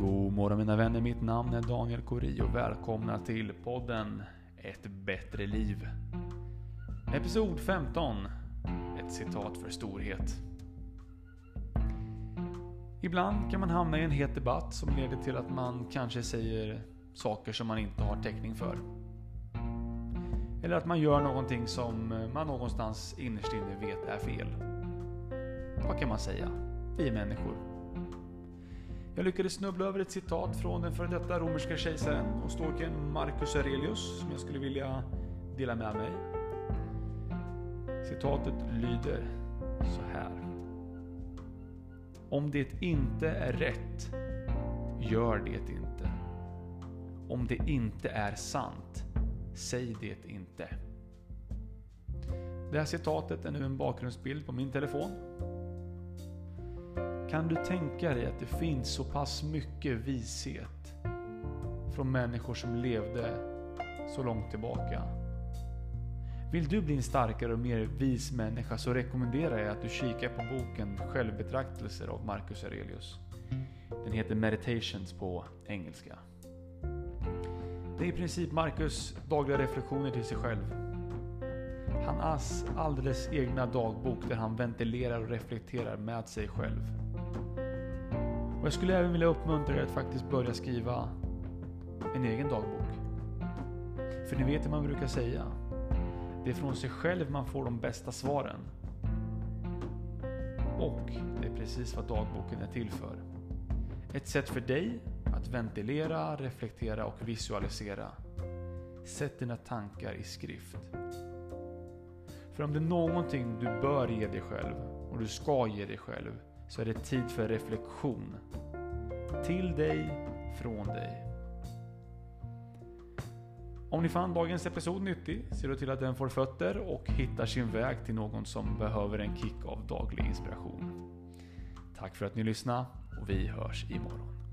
God morgon mina vänner, mitt namn är Daniel Kori och välkomna till podden Ett bättre liv. Episod 15. Ett citat för storhet. Ibland kan man hamna i en het debatt som leder till att man kanske säger saker som man inte har täckning för. Eller att man gör någonting som man någonstans innerst inne vet är fel. Vad kan man säga? Vi är människor. Jag lyckades snubbla över ett citat från den före detta romerska kejsaren och storken Marcus Aurelius som jag skulle vilja dela med mig. Citatet lyder så här. Om det inte är rätt, gör det inte. Om det inte är sant, säg det inte. Det här citatet är nu en bakgrundsbild på min telefon kan du tänka dig att det finns så pass mycket vishet från människor som levde så långt tillbaka? Vill du bli en starkare och mer vis människa så rekommenderar jag att du kikar på boken Självbetraktelser av Marcus Aurelius. Den heter Meditations på engelska. Det är i princip Marcus dagliga reflektioner till sig själv. Han Hans alldeles egna dagbok där han ventilerar och reflekterar med sig själv. Jag skulle även vilja uppmuntra er att faktiskt börja skriva en egen dagbok. För ni vet hur man brukar säga. Det är från sig själv man får de bästa svaren. Och det är precis vad dagboken är till för. Ett sätt för dig att ventilera, reflektera och visualisera. Sätt dina tankar i skrift. För om det är någonting du bör ge dig själv och du ska ge dig själv så är det tid för reflektion. Till dig, från dig. Om ni fann dagens episod nyttig, se då till att den får fötter och hittar sin väg till någon som behöver en kick av daglig inspiration. Tack för att ni lyssnade och vi hörs imorgon.